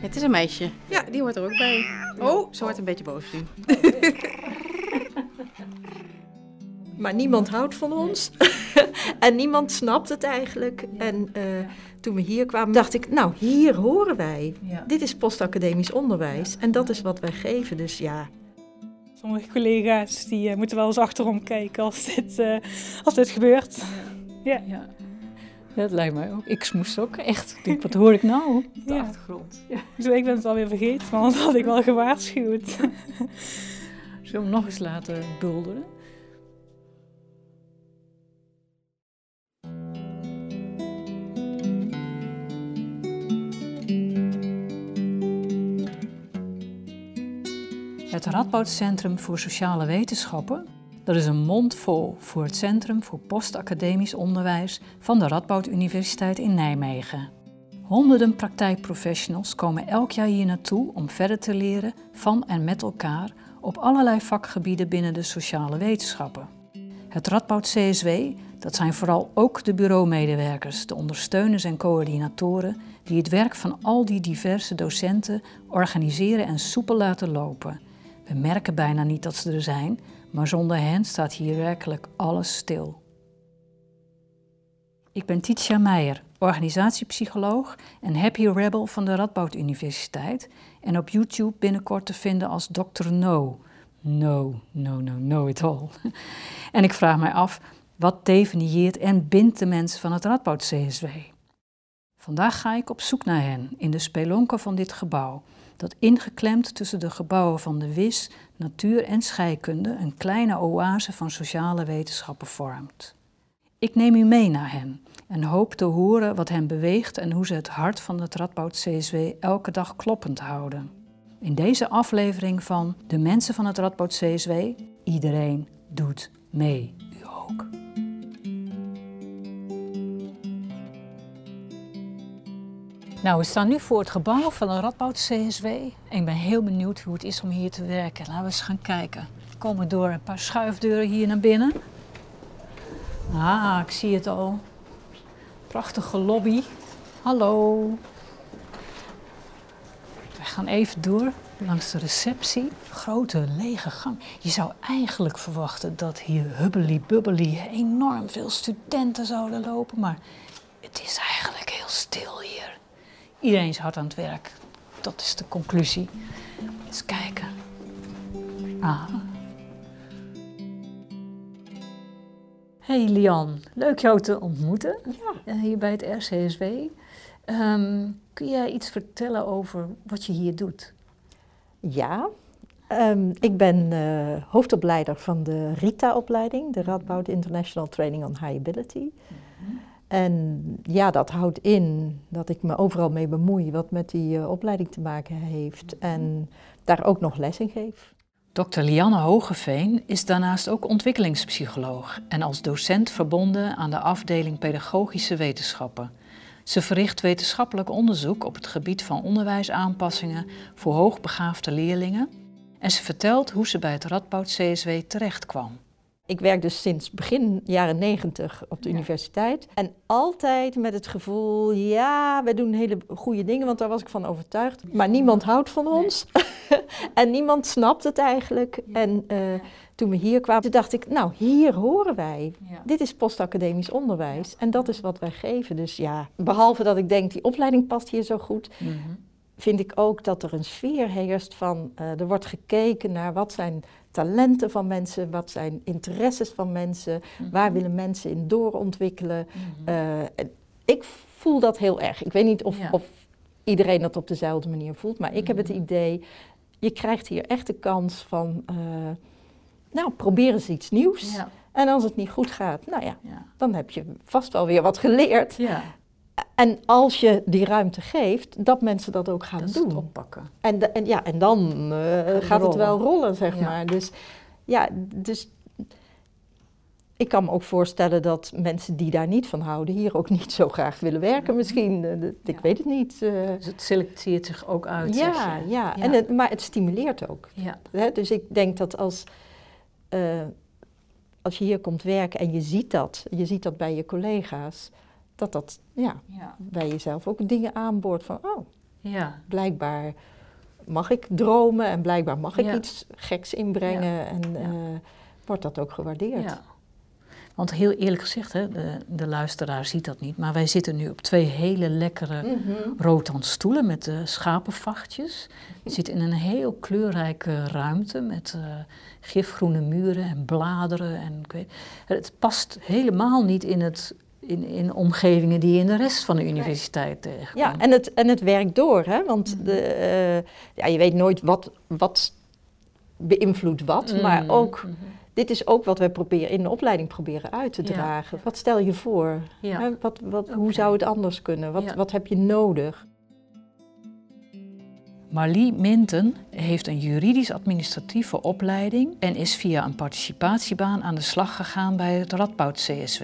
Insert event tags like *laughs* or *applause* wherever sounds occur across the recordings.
Het is een meisje. Ja, die hoort er ook bij. Oh, ze wordt een beetje boos nu. *laughs* Maar niemand houdt van ons. *laughs* en niemand snapt het eigenlijk. En uh, toen we hier kwamen, dacht ik, nou, hier horen wij. Ja. Dit is postacademisch onderwijs. En dat is wat wij geven. Dus ja, Sommige collega's die eh, moeten wel eens achterom kijken als dit, eh, als dit gebeurt. Ja. Ja. Dat lijkt mij ook. Ik moest ook echt. Ik denk, wat hoor ik nou *laughs* op de Ja. achtergrond? Ja. Dus ik ben het alweer vergeten, maar anders had ik wel gewaarschuwd. *laughs* Zullen we hem nog eens laten bulderen? Het Radboud Centrum voor Sociale Wetenschappen, dat is een mondvol voor het Centrum voor Postacademisch Onderwijs van de Radboud Universiteit in Nijmegen. Honderden praktijkprofessionals komen elk jaar hier naartoe om verder te leren van en met elkaar op allerlei vakgebieden binnen de sociale wetenschappen. Het Radboud CSW, dat zijn vooral ook de bureaumedewerkers, de ondersteuners en coördinatoren die het werk van al die diverse docenten organiseren en soepel laten lopen. We merken bijna niet dat ze er zijn, maar zonder hen staat hier werkelijk alles stil. Ik ben Titia Meijer, organisatiepsycholoog en happy rebel van de Radboud Universiteit en op YouTube binnenkort te vinden als Dr. No. No, no, no, no it all. *laughs* En ik vraag mij af, wat definieert en bindt de mensen van het Radboud CSW? Vandaag ga ik op zoek naar hen in de spelonken van dit gebouw, dat ingeklemd tussen de gebouwen van de WIS, natuur en scheikunde een kleine oase van sociale wetenschappen vormt. Ik neem u mee naar hen en hoop te horen wat hen beweegt en hoe ze het hart van het Radboud CSW elke dag kloppend houden. In deze aflevering van De mensen van het Radboud CSW, iedereen doet mee, u ook. Nou, we staan nu voor het gebouw van de Radboud CSW. En ik ben heel benieuwd hoe het is om hier te werken. Laten we eens gaan kijken. We komen door een paar schuifdeuren hier naar binnen. Ah, ik zie het al. Prachtige lobby. Hallo. We gaan even door langs de receptie. Grote lege gang. Je zou eigenlijk verwachten dat hier hubbely-bubbely enorm veel studenten zouden lopen. Maar het is eigenlijk heel stil hier. Iedereen is hard aan het werk. Dat is de conclusie. Eens kijken. Ah. Hey Lian, leuk jou te ontmoeten eh, hier bij het RCSW. Ehm, kun jij iets vertellen over wat je hier doet? ja. Ehm, ik ben eh, hoofdopleider van de RITA-opleiding, de Radboud International Training on High Ability. En ja, dat houdt in dat ik me overal mee bemoei wat met die eh, opleiding te maken heeft. En daar ook nog les in geef. Dr. Lianne Hogeveen is daarnaast ook ontwikkelingspsycholoog en als docent verbonden aan de afdeling Pedagogische Wetenschappen. Ze verricht wetenschappelijk onderzoek op het gebied van onderwijsaanpassingen voor hoogbegaafde leerlingen en ze vertelt hoe ze bij het Radboud CSW terecht kwam. Ik werk dus sinds begin jaren negentig op de Ja. universiteit. En altijd met het gevoel, ja, we doen hele goede dingen, want daar was ik van overtuigd. Maar niemand houdt van ons. *laughs* en niemand snapt het eigenlijk. En eh, toen we hier kwamen, toen dacht ik, nou, hier horen wij. Dit is postacademisch onderwijs. En dat is wat wij geven. Dus ja, behalve dat ik denk, die opleiding past hier zo goed, Mhm. vind ik ook dat er een sfeer heerst van, eh, er wordt gekeken naar wat zijn talenten van mensen, wat zijn interesses van mensen, waar willen mensen in doorontwikkelen. Mhm. Eh, ik voel dat heel erg. Ik weet niet of, Ja. of iedereen dat op dezelfde manier voelt, maar ik heb het Mhm. idee, je krijgt hier echt de kans van, eh, nou, probeer eens iets nieuws. Ja, En als het niet goed gaat, nou ja, ja, dan heb je vast wel weer wat geleerd. ja. En als je die ruimte geeft, dat mensen dat ook gaan Dat doen. het oppakken. En, de- en, ja, en dan eh, gaat het wel rollen. zeg Ja. maar. Dus ja, dus ik kan me ook voorstellen dat mensen die daar niet van houden, hier ook niet zo graag willen werken. Misschien, eh, ik Ja. weet het niet. eh. Dus het selecteert zich ook uit. zeg ja, je. ja. En het, maar het stimuleert ook. ja. Hè? Dus ik denk dat als, als je hier komt werken en je ziet dat, je ziet dat bij je collega's, dat dat ja, Ja. bij jezelf ook dingen aanboort van, oh, Ja. Blijkbaar mag ik dromen en blijkbaar mag ik Ja. iets geks inbrengen. En eh, wordt dat ook gewaardeerd. Ja. Want heel eerlijk gezegd, hè, de, de luisteraar ziet dat niet, maar wij zitten nu op twee hele lekkere rotan stoelen met de schapenvachtjes. Je zit in een heel kleurrijke ruimte met eh, gifgroene muren en bladeren. En, ik weet, het past helemaal niet in, het, in, in omgevingen die je in de rest van de universiteit tegenkomt. Ja, en het, en het werkt door, hè? want Mhm. de, eh, ja, je weet nooit wat, wat beïnvloedt wat, maar Mm, ook, mhm. dit is ook wat wij proberen, in de opleiding proberen uit te Ja. dragen. Wat stel je voor? Ja. Hè, Wat, wat, Hoe zou het anders kunnen? Wat, Ja. wat heb je nodig? Marlie Minten heeft een juridisch-administratieve opleiding en is via een participatiebaan aan de slag gegaan bij het Radboud CSW.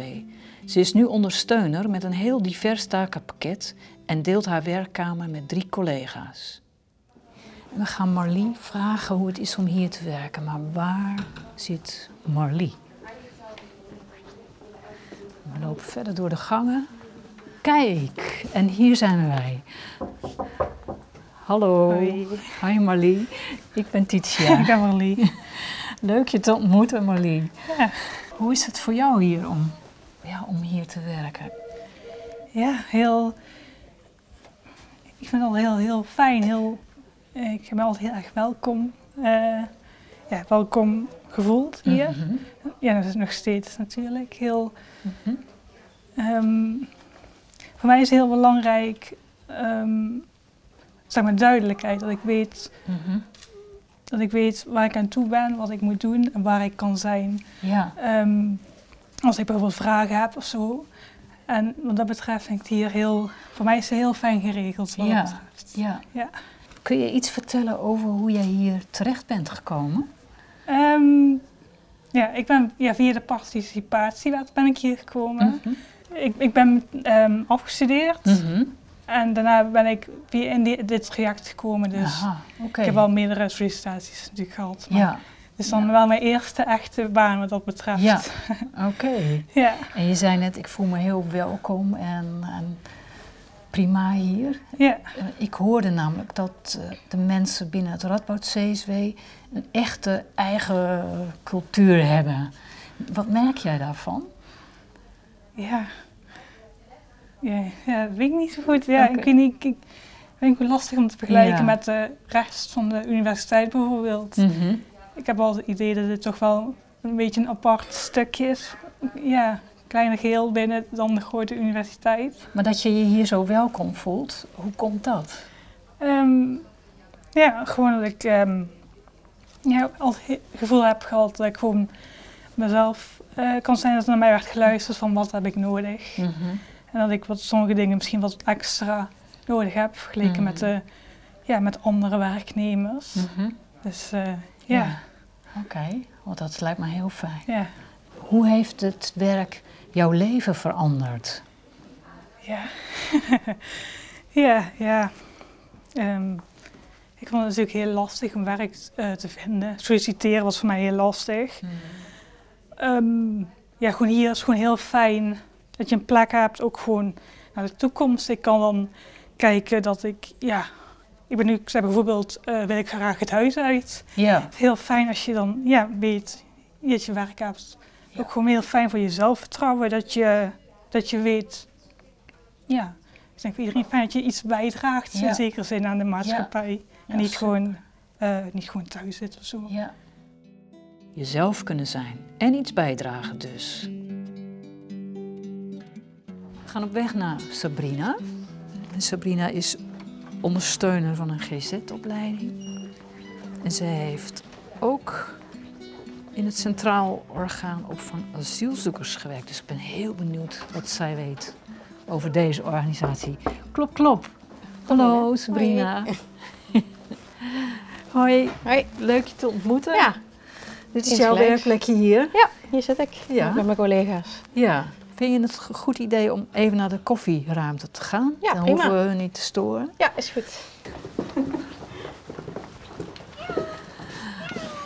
Ze is nu ondersteuner met een heel divers takenpakket en deelt haar werkkamer met drie collega's. We gaan Marlie vragen hoe het is om hier te werken, maar waar zit Marlie? We lopen verder door de gangen. Kijk, en hier zijn wij. Hallo. Hoi. Hi Marlie, ik ben Titia. *laughs* Ik ben Marlie. Leuk je te ontmoeten Marlie. Ja. Hoe is het voor jou hier om, ja, om hier te werken? Ja, heel. Ik vind het al heel, heel fijn. Heel, eh, ik ben altijd heel erg welkom. eh, ja, welkom gevoeld hier. Mhm, Ja, dat is nog steeds natuurlijk. Heel, mhm. ehm, voor mij is heel belangrijk, ehm, zeg maar, duidelijkheid. Dat ik, weet, Mhm. dat ik weet waar ik aan toe ben, wat ik moet doen en waar ik kan zijn. Ja, Ehm, als ik bijvoorbeeld vragen heb of zo. En wat dat betreft vind ik het hier heel, voor mij is het heel fijn geregeld. Wat Ja. dat ja. Ja. Kun je iets vertellen over hoe jij hier terecht bent gekomen? Ehm, ja, ik ben ja, via de participatiewet ben ik hier gekomen. Mhm. Ik, ik ben ehm, afgestudeerd Mhm. en daarna ben ik via in die- dit traject gekomen. Dus Aha, oké. ik heb al meerdere sollicitaties natuurlijk gehad. Maar Ja, Is dan Ja. wel mijn eerste echte baan wat dat betreft. Ja. *laughs* oké. ja. En je zei net, ik voel me heel welkom en, en prima hier. ja. Eh, Ik hoorde namelijk dat eh, de mensen binnen het Radboud CSW een echte eigen cultuur hebben. Wat merk jij daarvan? Ja. Ja, ja, dat weet ik niet zo goed. Ja, Oké. ik weet niet. Ik, ik vind het lastig om te vergelijken Ja. met de rest van de universiteit bijvoorbeeld. Ik heb wel het idee dat dit toch wel een beetje een apart stukje is. Ja, kleiner geheel binnen dan de grote universiteit. Maar dat je je hier zo welkom voelt, hoe komt dat? Ehm, ja, gewoon dat ik ehm, ja, altijd het gevoel heb gehad dat ik gewoon mezelf eh, kan zijn dat er naar mij werd geluisterd van wat heb ik nodig. En dat ik wat, sommige dingen misschien wat extra nodig heb vergeleken Mhm. met, de, ja, met andere werknemers. Dus eh, ja, Oké, want dat lijkt me heel fijn. ja, Hoe heeft het werk jouw leven veranderd? ja. *laughs* ja, ja. Ehm, ik vond het natuurlijk heel lastig om werk eh, te vinden. Solliciteren was voor mij heel lastig. Ehm, ja, gewoon hier is gewoon heel fijn dat je een plek hebt, ook gewoon naar de toekomst. Ik kan dan kijken dat ik, ja, ik ben nu, ik zeg bijvoorbeeld, eh, wil ik graag het huis uit. Ja, Het is heel fijn als je dan, ja, weet dat je werk hebt. Ja. Ook gewoon heel fijn voor je zelfvertrouwen, dat je, dat je weet, ja, ik denk voor iedereen fijn dat je iets bijdraagt, Ja. in zekere zin aan de maatschappij. en niet gewoon, eh, niet gewoon thuis zit of zo. ja. Jezelf kunnen zijn en iets bijdragen dus. We gaan op weg naar Sabrina. Sabrina is ondersteuner van een GZ-opleiding. En zij heeft ook in het Centraal Orgaan Opvang Asielzoekers gewerkt. Dus ik ben heel benieuwd wat zij weet over deze organisatie. Klop, klop. Hallo Sabrina. *laughs* Hoi, Hoi. leuk je te ontmoeten. Ja, Dit is jouw werkplekje hier. ja, hier zit ik Ja. met mijn collega's. Ja. Vind je het een goed idee om even naar de koffieruimte te gaan? Ja, Dan prima. hoeven we hun niet te storen. Ja, is goed.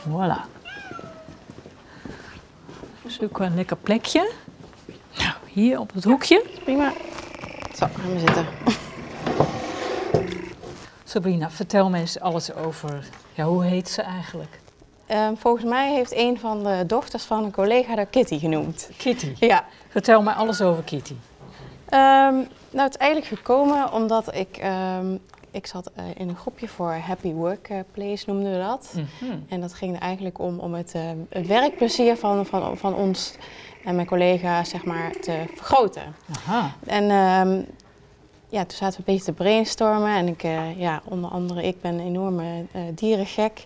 Voilà. Zoeken we een lekker plekje. Nou, hier op het hoekje. Prima. Zo, gaan we zitten. Sabrina, vertel me eens alles over, ja, hoe heet ze eigenlijk? Ehm, volgens mij heeft een van de dochters van een collega haar Kitty genoemd. Kitty. Ja. Vertel mij alles over Kitty. Ehm, nou, het is eigenlijk gekomen omdat ik, ehm, ik zat eh, in een groepje voor Happy Workplace, noemden we dat. Mhm. En dat ging er eigenlijk om, om het, het werkplezier van, van, van ons en mijn collega's zeg maar, te vergroten. Aha. En ja, toen zaten we een beetje te brainstormen. En ik, eh, ja, onder andere, ik ben een enorme eh, dierengek.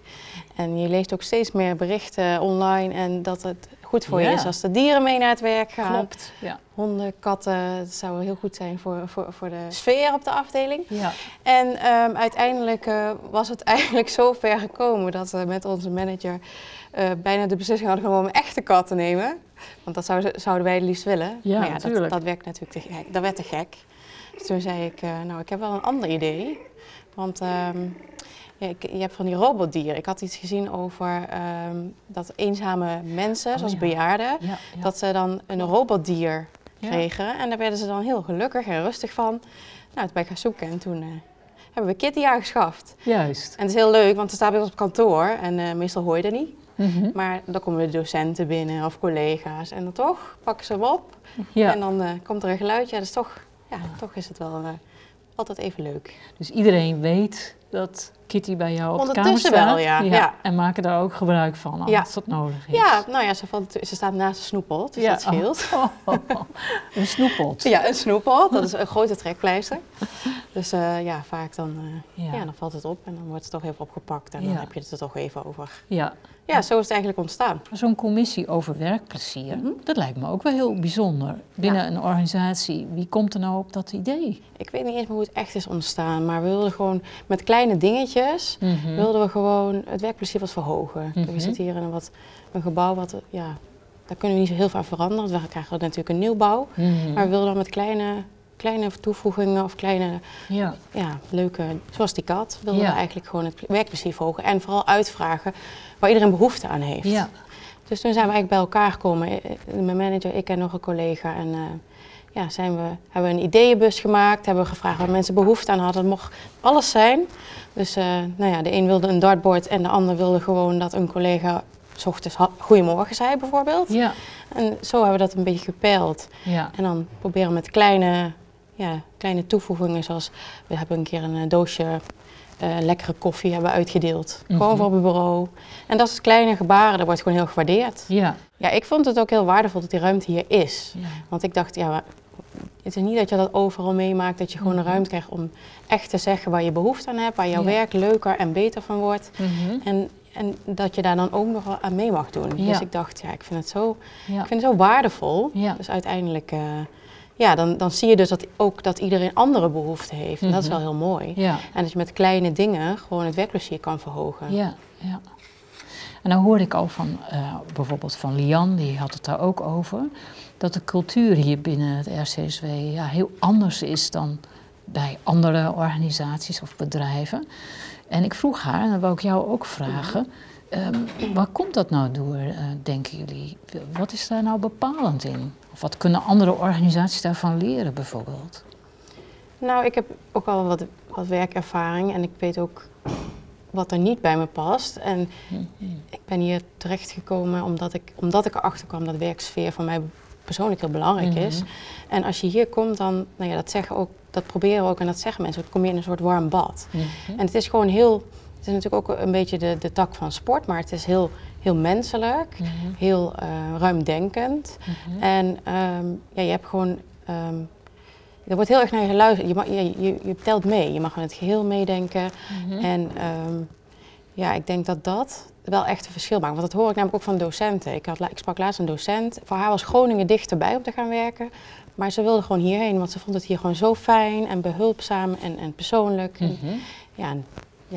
En je leest ook steeds meer berichten online. En dat het goed voor Ja. je is als de dieren mee naar het werk gaan. Klopt. Ja. Honden, katten, het zou heel goed zijn voor, voor, voor de sfeer op de afdeling. Ja. En ehm, uiteindelijk eh, was het *laughs* eigenlijk zo ver gekomen dat we met onze manager bijna de beslissing hadden genomen om een echte kat te nemen. Want dat zouden, zouden wij het liefst willen. Ja, maar ja, dat, dat werd natuurlijk te gek. Dat werd te gek. Toen zei ik, eh, nou ik heb wel een ander idee. Want ehm, ja, ik, je hebt van die robotdieren. Ik had iets gezien over ehm, dat eenzame mensen, Oh, zoals ja. bejaarden, Ja. ja. dat ze dan een robotdier kregen. En daar werden ze dan heel gelukkig en rustig van. Nou, toen ben ik gaan zoeken en toen eh, hebben we Kitty aangeschaft. Juist. En het is heel leuk, want ze staat bij ons op kantoor en eh, meestal hoor je dat niet. Mhm. Maar dan komen de docenten binnen of collega's en dan toch pakken ze hem op. En dan komt er een geluidje. Dus toch, ja, toch is het wel eh, altijd even leuk. Dus iedereen weet dat Kitty bij jou op de kamer Ondertussen staat. wel, ja. Ja. En maken daar ook gebruik van als dat nodig is. Ja, nou ja, ze, valt, ze staat naast een snoeppot, dus dat scheelt. *laughs* Oh, een snoeppot. Ja, een snoeppot, dat is een grote trekpleister. Dus eh, ja, vaak dan, eh, Ja. dan valt het op en dan wordt het toch even opgepakt en dan heb je het er toch even over. Ja. Ja, zo is het eigenlijk ontstaan. Zo'n commissie over werkplezier, Mhm. dat lijkt me ook wel heel bijzonder. Binnen een organisatie, wie komt er nou op dat idee? Ik weet niet eens meer hoe het echt is ontstaan, maar we wilden gewoon met kleine dingetjes Mhm. wilden we gewoon het werkplezier wat verhogen. Mhm. We zitten hier in een, wat, een gebouw wat, ja, daar kunnen we niet zo heel veel aan veranderen. Want we krijgen natuurlijk een nieuwbouw. Mhm. Maar we wilden dan met kleine, kleine toevoegingen of kleine, Ja. ja, leuke, zoals die kat, wilden Ja. we eigenlijk gewoon het werkplezier verhogen. En vooral uitvragen waar iedereen behoefte aan heeft. Ja. Dus toen zijn we eigenlijk bij elkaar gekomen. Eh, eh, Mijn manager, ik en nog een collega. En eh, ja, zijn we, hebben we een ideeënbus gemaakt. Hebben we gevraagd waar mensen behoefte aan hadden. Het mocht alles zijn. Dus eh, nou ja, de een wilde een dartboard en de ander wilde gewoon dat een collega... S ochtends goedemorgen zei bijvoorbeeld. Ja. En zo hebben we dat een beetje gepeild. Ja. En dan proberen we met kleine, ja, kleine toevoegingen, zoals we hebben een keer een eh, doosje eh, lekkere koffie hebben uitgedeeld. Gewoon Mhm. voor op het bureau. En dat is kleine gebaren, dat wordt gewoon heel gewaardeerd. Ja. Ja, ik vond het ook heel waardevol dat die ruimte hier is. Ja. Want ik dacht, ja, het is niet dat je dat overal meemaakt, dat je gewoon een Mhm. ruimte krijgt om echt te zeggen waar je behoefte aan hebt, waar jouw Ja. werk leuker en beter van wordt. Mhm. En, en dat je daar dan ook nog wel aan mee mag doen. Ja. Dus ik dacht, ja, ik vind het zo, Ja. ik vind het zo waardevol. Dus uiteindelijk, eh, ja, dan, dan zie je dus dat ook dat iedereen andere behoeften heeft. En dat is Mhm. wel heel mooi. En dat je met kleine dingen gewoon het werkplezier kan verhogen. Ja, ja. En dan hoorde ik al van eh, bijvoorbeeld van Lian, die had het daar ook over, dat de cultuur hier binnen het RCSW ja, heel anders is dan bij andere organisaties of bedrijven. En ik vroeg haar, en dat wou ik jou ook vragen, ehm, waar komt dat nou door, eh, denken jullie? Wat is daar nou bepalend in? Of wat kunnen andere organisaties daarvan leren bijvoorbeeld? Nou, ik heb ook al wat, wat werkervaring en ik weet ook wat er niet bij me past. En ik ben hier terechtgekomen omdat ik, omdat ik erachter kwam dat werksfeer voor mij persoonlijk heel belangrijk is. Mhm. En als je hier komt, dan, nou ja, dat zeggen ook, dat proberen we ook en dat zeggen mensen, dan kom je in een soort warm bad. Mhm. En het is gewoon heel, het is natuurlijk ook een beetje de, de tak van sport, maar het is heel, heel menselijk, Mhm. heel eh, ruimdenkend. En ehm, ja, je hebt gewoon. ehm, er wordt heel erg naar je geluisterd. Je, mag, je, je, je telt mee. Je mag aan het geheel meedenken. Mhm. En ehm, ja, ik denk dat dat wel echt een verschil maakt. Want dat hoor ik namelijk ook van docenten. Ik, had, ik sprak laatst een docent. Voor haar was Groningen dichterbij om te gaan werken. Maar ze wilde gewoon hierheen, want ze vond het hier gewoon zo fijn en behulpzaam en, en persoonlijk. Mhm. en, ja,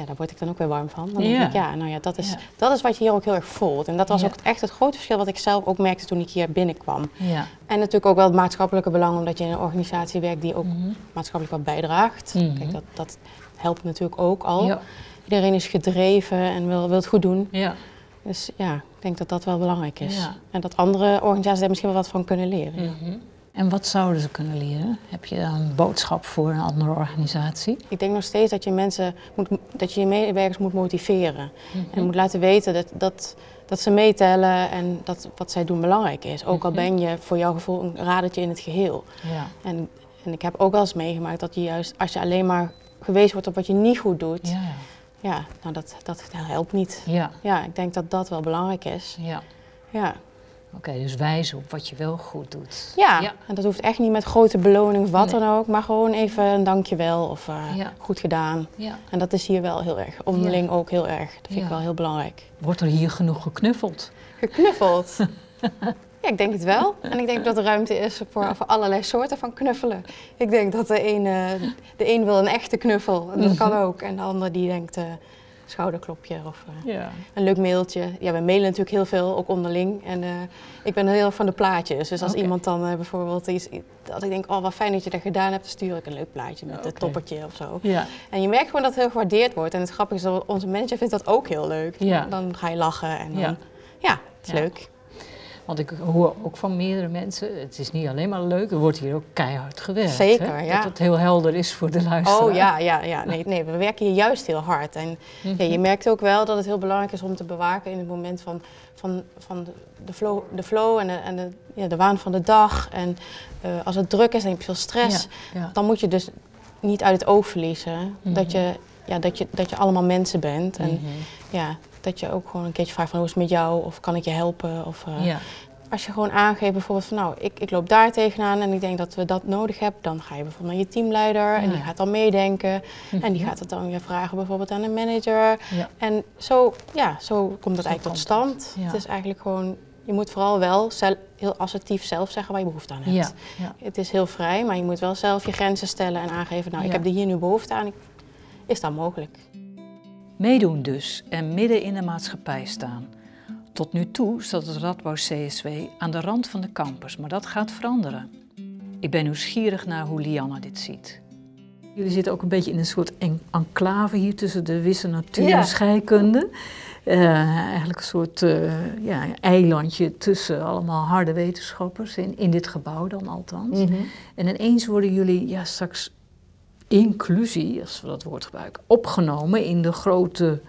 daar word ik dan ook weer warm van. Dan Ja. denk ik, ja, nou ja, dat is, Ja. dat is wat je hier ook heel erg voelt. En dat was Ja. ook echt het grote verschil wat ik zelf ook merkte toen ik hier binnenkwam. Ja. En natuurlijk ook wel het maatschappelijke belang, omdat je in een organisatie werkt die ook Mhm. maatschappelijk wat bijdraagt. Mhm. Kijk, dat, dat helpt natuurlijk ook al. Ja. Iedereen is gedreven en wil, wil het goed doen. Ja. Dus ja, ik denk dat dat wel belangrijk is. Ja. En dat andere organisaties daar misschien wel wat van kunnen leren. Mhm. En wat zouden ze kunnen leren? Heb je een boodschap voor een andere organisatie? Ik denk nog steeds dat je mensen moet, dat je je medewerkers moet motiveren. En moet laten weten dat, dat, dat ze meetellen en dat wat zij doen belangrijk is. Ook al ben je voor jouw gevoel een radertje in het geheel. Ja. En, en ik heb ook wel eens meegemaakt dat je juist als je alleen maar gewezen wordt op wat je niet goed doet, Ja. ja, nou dat, dat helpt niet. Ja. Ja, ik denk dat dat wel belangrijk is. Ja. Ja. Oké, dus wijzen op wat je wel goed doet. Ja, Ja. en dat hoeft echt niet met grote beloning of wat Nee. dan ook, maar gewoon even een dankjewel of eh, Ja. goed gedaan. Ja. En dat is hier wel heel erg, onderling ook heel erg. Dat vind ik wel heel belangrijk. Wordt er hier genoeg geknuffeld? Geknuffeld. *laughs* ja, ik denk het wel. En ik denk dat er ruimte is voor, voor allerlei soorten van knuffelen. Ik denk dat de een, de een wil een echte knuffel, en dat kan ook. En de ander die denkt eh, schouderklopje of eh, Ja. een leuk mailtje. Ja, we mailen natuurlijk heel veel, ook onderling. En eh, ik ben heel erg van de plaatjes. Dus als iemand dan eh, bijvoorbeeld iets, dat ik denk, oh wat fijn dat je dat gedaan hebt, dan stuur ik een leuk plaatje met een toppertje of zo. Ja. En je merkt gewoon dat het heel gewaardeerd wordt. En het grappige is, dat onze manager vindt dat ook heel leuk. Ja. Dan ga je lachen en dan, Ja. het is leuk. Want ik hoor ook van meerdere mensen, het is niet alleen maar leuk, er wordt hier ook keihard gewerkt. Zeker, hè? ja. Dat het heel helder is voor de luisteraar. Oh ja, ja, ja. Nee, nee, we werken hier juist heel hard. En ja, je merkt ook wel dat het heel belangrijk is om te bewaken in het moment van, van, van de, flow, de flow en, de, en de, ja, de waan van de dag. En eh, als het druk is en je hebt veel stress, Ja, dan moet je dus niet uit het oog verliezen Mhm. dat, je, ja, dat, je, dat je allemaal mensen bent. En Mhm. ja, dat je ook gewoon een keertje vraagt van hoe is het met jou of kan ik je helpen? Of, eh, Ja. Als je gewoon aangeeft bijvoorbeeld van nou, ik, ik loop daar tegenaan en ik denk dat we dat nodig hebben, dan ga je bijvoorbeeld naar je teamleider en die gaat dan meedenken. En die Mhm. gaat het dan weer vragen bijvoorbeeld aan een manager. Ja. En zo, ja, zo komt het Zo eigenlijk tot stand. het, is eigenlijk gewoon, je moet vooral wel heel assertief zelf zeggen waar je behoefte aan hebt. Ja, ja. Het is heel vrij, maar je moet wel zelf je grenzen stellen en aangeven, nou Ja. ik heb er hier nu behoefte aan. Is dat mogelijk? Meedoen dus en midden in de maatschappij staan. Tot nu toe staat het Radboud CSW aan de rand van de campus, maar dat gaat veranderen. Ik ben nieuwsgierig naar hoe Lianne dit ziet. Jullie zitten ook een beetje in een soort en- enclave hier tussen de wisse natuur Ja. en scheikunde. Eh, eigenlijk een soort eh, ja, eilandje tussen allemaal harde wetenschappers, in, in dit gebouw dan althans. Mhm. En ineens worden jullie ja, straks inclusie, als we dat woord gebruiken, opgenomen in de grote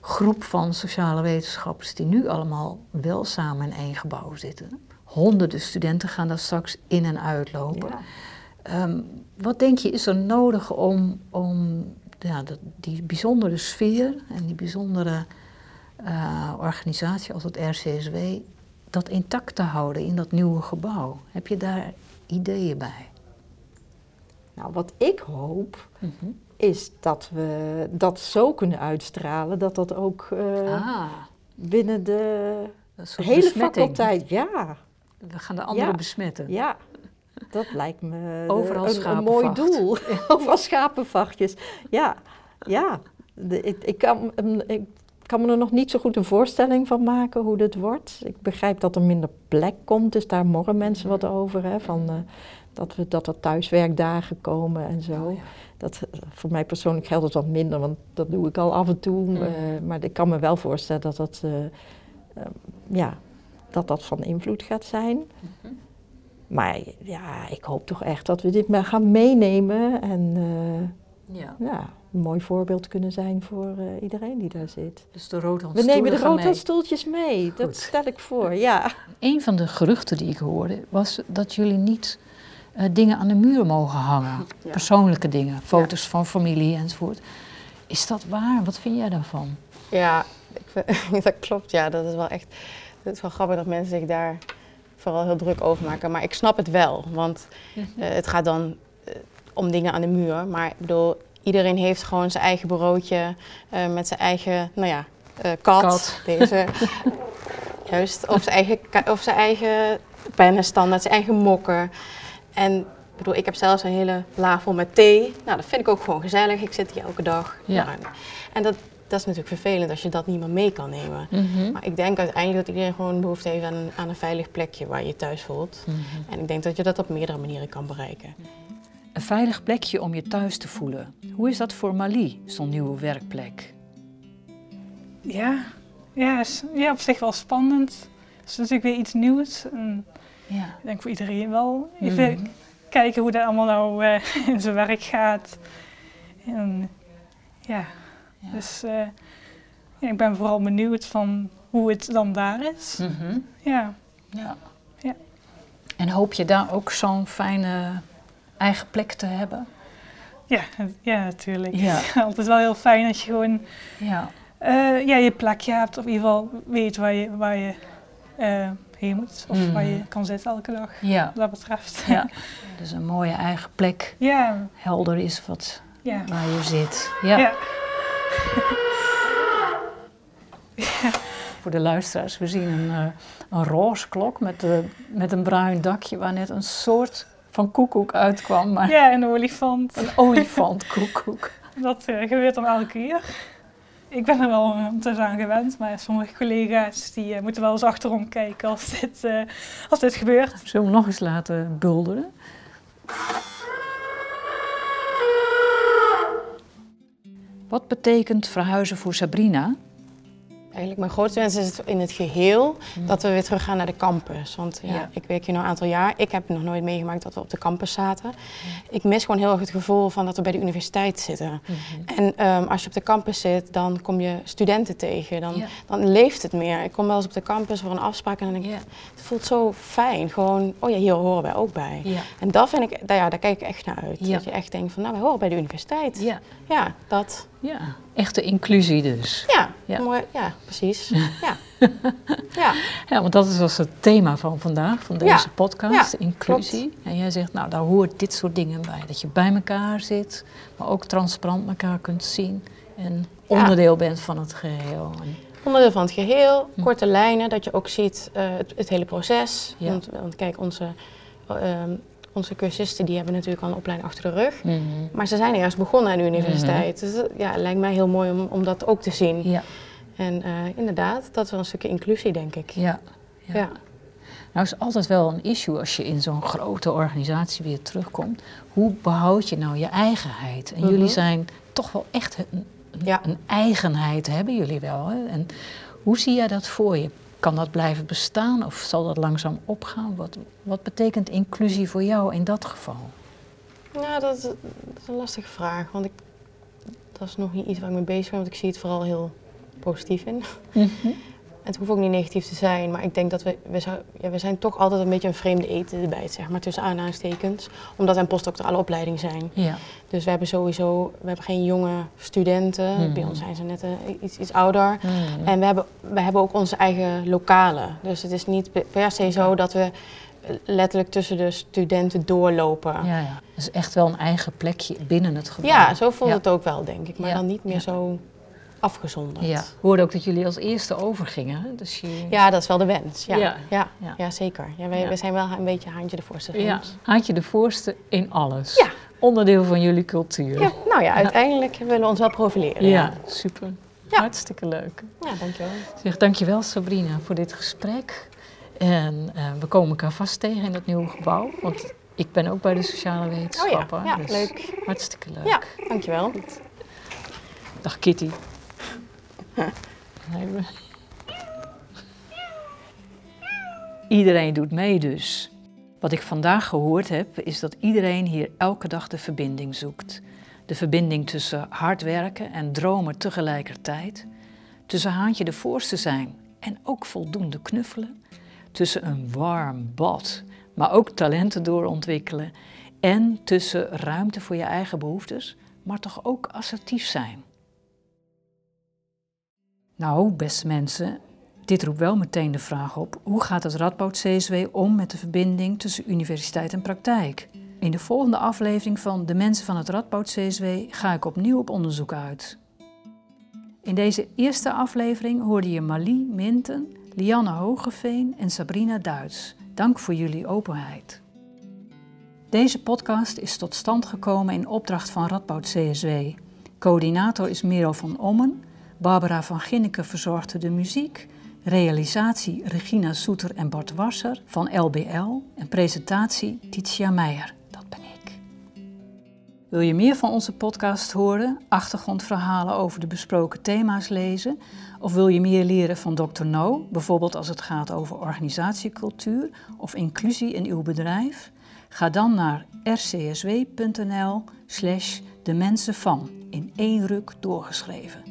groep van sociale wetenschappers die nu allemaal wel samen in één gebouw zitten. Honderden studenten gaan daar straks in en uitlopen. Ja. Ehm, wat denk je is er nodig om, om ja, dat, die bijzondere sfeer en die bijzondere eh, organisatie als het RCSW, dat intact te houden in dat nieuwe gebouw? Heb je daar ideeën bij? Nou, wat ik hoop, is dat we dat zo kunnen uitstralen dat dat ook eh, ah, binnen de hele besmetting. faculteit, ja, We gaan de anderen Ja. besmetten. ja. Dat lijkt me de- een, een mooi doel. *laughs* *laughs* Overal schapenvachtjes. Ja, ja. De, ik, ik, kan, ik kan me er nog niet zo goed een voorstelling van maken hoe dit wordt. Ik begrijp dat er minder plek komt, dus daar morren mensen wat over. Hè, van, eh, dat, we, dat er thuiswerkdagen komen en zo. Oh, ja. Dat, voor mij persoonlijk geldt het wat minder, want dat doe ik al af en toe. Mhm. eh, maar ik kan me wel voorstellen dat dat, eh, eh, ja, dat, dat van invloed gaat zijn. Mhm. Maar ja, ik hoop toch echt dat we dit maar gaan meenemen en eh, Ja. ja, een mooi voorbeeld kunnen zijn voor eh, iedereen die daar zit. Dus de rood We nemen de mee. roodhandstoeltjes mee, Goed. dat stel ik voor, ja. Een van de geruchten die ik hoorde was dat jullie niet eh, dingen aan de muur mogen hangen. Ja. Persoonlijke dingen, foto's van familie enzovoort. Is dat waar? Wat vind jij daarvan? Ja, ik vind- *laughs* dat klopt. Ja, dat is wel echt. Het is wel grappig dat mensen zich daar vooral heel druk over maken. Maar ik snap het wel, want eh, het gaat dan eh, om dingen aan de muur. Maar ik bedoel, iedereen heeft gewoon zijn eigen bureautje met zijn eigen, nou ja, kat. Kat. Deze. *laughs* Juist. Of zijn eigen, of zijn eigen pennenstandaard, zijn eigen mokken. En ik bedoel, ik heb zelfs een hele la vol met thee. Nou, dat vind ik ook gewoon gezellig. Ik zit hier elke dag. Ja. Nou, en dat, dat is natuurlijk vervelend als je dat niet meer mee kan nemen. Maar ik denk uiteindelijk dat iedereen gewoon behoefte heeft aan, een- aan een veilig plekje waar je je thuis voelt. En ik denk dat je dat op meerdere manieren kan bereiken. Een veilig plekje om je thuis te voelen. Hoe is dat voor Mali, zo'n nieuwe werkplek? Ja, ja, is, ja, op zich wel spannend. Het is natuurlijk weer iets nieuws. En Ja. Ik denk voor iedereen wel. Even Mhm. kijken hoe dat allemaal nou eh, *laughs* in zijn werk gaat. En ja, Ja. dus eh, ja, ik ben vooral benieuwd van hoe het dan daar is. Mhm. Ja, Ja. Ja. En hoop je daar ook zo'n fijne eigen plek te hebben? ja, ja natuurlijk. Ja. *laughs* Het is wel heel fijn als je gewoon Ja. eh, ja, je plekje hebt. Of in ieder geval weet waar je, waar je heen moet. Of Mhm. waar je kan zitten elke dag. Ja. Wat dat betreft. ja. *laughs* Dus een mooie eigen plek. ja, Helder is wat, ja. waar je zit. Ja. *laughs* ja. Voor de luisteraars, we zien een, eh, een roze klok met, eh, met een bruin dakje waar net een soort van koekoek uitkwam. Maar Ja, een olifant. een olifantkoekoek. *laughs* Dat eh, gebeurt dan elke keer. Ik ben er wel ondertussen aan gewend, maar sommige collega's die eh, moeten wel eens achterom kijken als dit, eh, als dit gebeurt. Zullen we hem nog eens laten bulderen? Wat betekent verhuizen voor Sabrina? Eigenlijk mijn grootste wens is het in het geheel dat we weer terug gaan naar de campus. Want ja, Ja. ik werk hier nu een aantal jaar. Ik heb nog nooit meegemaakt dat we op de campus zaten. Ik mis gewoon heel erg het gevoel van dat we bij de universiteit zitten. En ehm, als je op de campus zit, dan kom je studenten tegen. Dan, Ja. dan leeft het meer. Ik kom wel eens op de campus voor een afspraak en dan denk ik, Ja. het voelt zo fijn. Gewoon, oh ja, hier horen wij ook bij. En dat vind ik, daar, ja, daar kijk ik echt naar uit. Dat je echt denkt van, nou, wij horen bij de universiteit. Ja, dat. Ja, echte inclusie dus. Ja, Ja. Mooi, ja precies. *laughs* Ja. ja. Ja, want dat is dus het thema van vandaag, van deze Ja. podcast, Ja, inclusie. En jij zegt, nou, daar hoort dit soort dingen bij. Dat je bij elkaar zit, maar ook transparant elkaar kunt zien. En onderdeel bent van het geheel. Onderdeel van het geheel, korte lijnen, dat je ook ziet eh, het, het hele proces. Want, want kijk, onze, ehm, onze cursisten die hebben natuurlijk al een opleiding achter de rug. Maar ze zijn eerst begonnen aan de universiteit. Dus dat- ja, lijkt mij heel mooi om, om dat ook te zien. Ja, En eh, inderdaad, dat is wel een stukje inclusie, denk ik. ja, ja. Ja. Nou is altijd wel een issue als je in zo'n grote organisatie weer terugkomt. Hoe behoud je nou je eigenheid? En Mhm. jullie zijn toch wel echt een, een- Ja. een eigenheid, hebben jullie wel. Hè? En hoe zie jij dat voor je? Kan dat blijven bestaan of zal dat langzaam opgaan? Wat, wat betekent inclusie voor jou in dat geval? Nou, dat, is- dat is een lastige vraag. Want ik, dat is nog niet iets waar ik mee bezig ben, want ik zie het vooral heel positief in. Het hoeft ook niet negatief te zijn, maar ik denk dat we, we, zou, ja, we zijn toch altijd een beetje een vreemde eten erbij, zeg maar, tussen aanhalingstekens. Omdat we een postdoctorale opleiding zijn. Ja, Dus we hebben sowieso, we hebben geen jonge studenten. Mhm. Bij ons zijn ze net eh, iets, iets ouder. En we hebben, we hebben ook onze eigen lokalen. Dus het is niet pe- per se zo dat we letterlijk tussen de studenten doorlopen. ja, ja. Dus echt wel een eigen plekje binnen het gebouw. Ja, zo voelt Ja. het ook wel, denk ik. Maar Ja. dan niet meer zo afgezonderd. Ja. Ik hoorde ook dat jullie als eerste overgingen. hè? Dus je... Ja, dat is wel de wens. Ja, Ja. ja. Ja. ja. zeker. Ja, wij, Ja. wij zijn wel een beetje haantje de voorste Ja. Haantje de voorste in alles. Ja. Onderdeel van jullie cultuur. Ja, nou ja, uiteindelijk willen we ons wel profileren. Ja, super. Ja. Hartstikke leuk. ja dankjewel. Zeg, dankjewel Sabrina voor dit gesprek. En eh, we komen elkaar vast tegen in het nieuwe gebouw. Want ik ben ook bij de sociale wetenschappen. Oh ja, dus leuk. Hartstikke leuk. Ja, dankjewel. Dag Kitty. Iedereen doet mee dus. Wat ik vandaag gehoord heb, is dat iedereen hier elke dag de verbinding zoekt. De verbinding tussen hard werken en dromen tegelijkertijd. Tussen haantje de voorste zijn en ook voldoende knuffelen. Tussen een warm bad, maar ook talenten doorontwikkelen. En tussen ruimte voor je eigen behoeftes, maar toch ook assertief zijn. Nou, beste mensen, dit roept wel meteen de vraag op: hoe gaat het Radboud CSW om met de verbinding tussen universiteit en praktijk? In de volgende aflevering van De Mensen van het Radboud CSW ga ik opnieuw op onderzoek uit. In deze eerste aflevering hoorde je Malie Minten, Lianne Hogeveen en Sabrina Duits. Dank voor jullie openheid. Deze podcast is tot stand gekomen in opdracht van Radboud CSW. Coördinator is Merel van Ommen. Barbara van Ginneken verzorgde de muziek. Realisatie Regina Soeter en Bart Wasser van LBL. En presentatie Titia Meijer, dat ben ik. Wil je meer van onze podcast horen, achtergrondverhalen over de besproken thema's lezen? Of wil je meer leren van Dr. No, bijvoorbeeld als het gaat over organisatiecultuur of inclusie in uw bedrijf? Ga dan naar rcsw.nl slash de mensen van in één ruk doorgeschreven.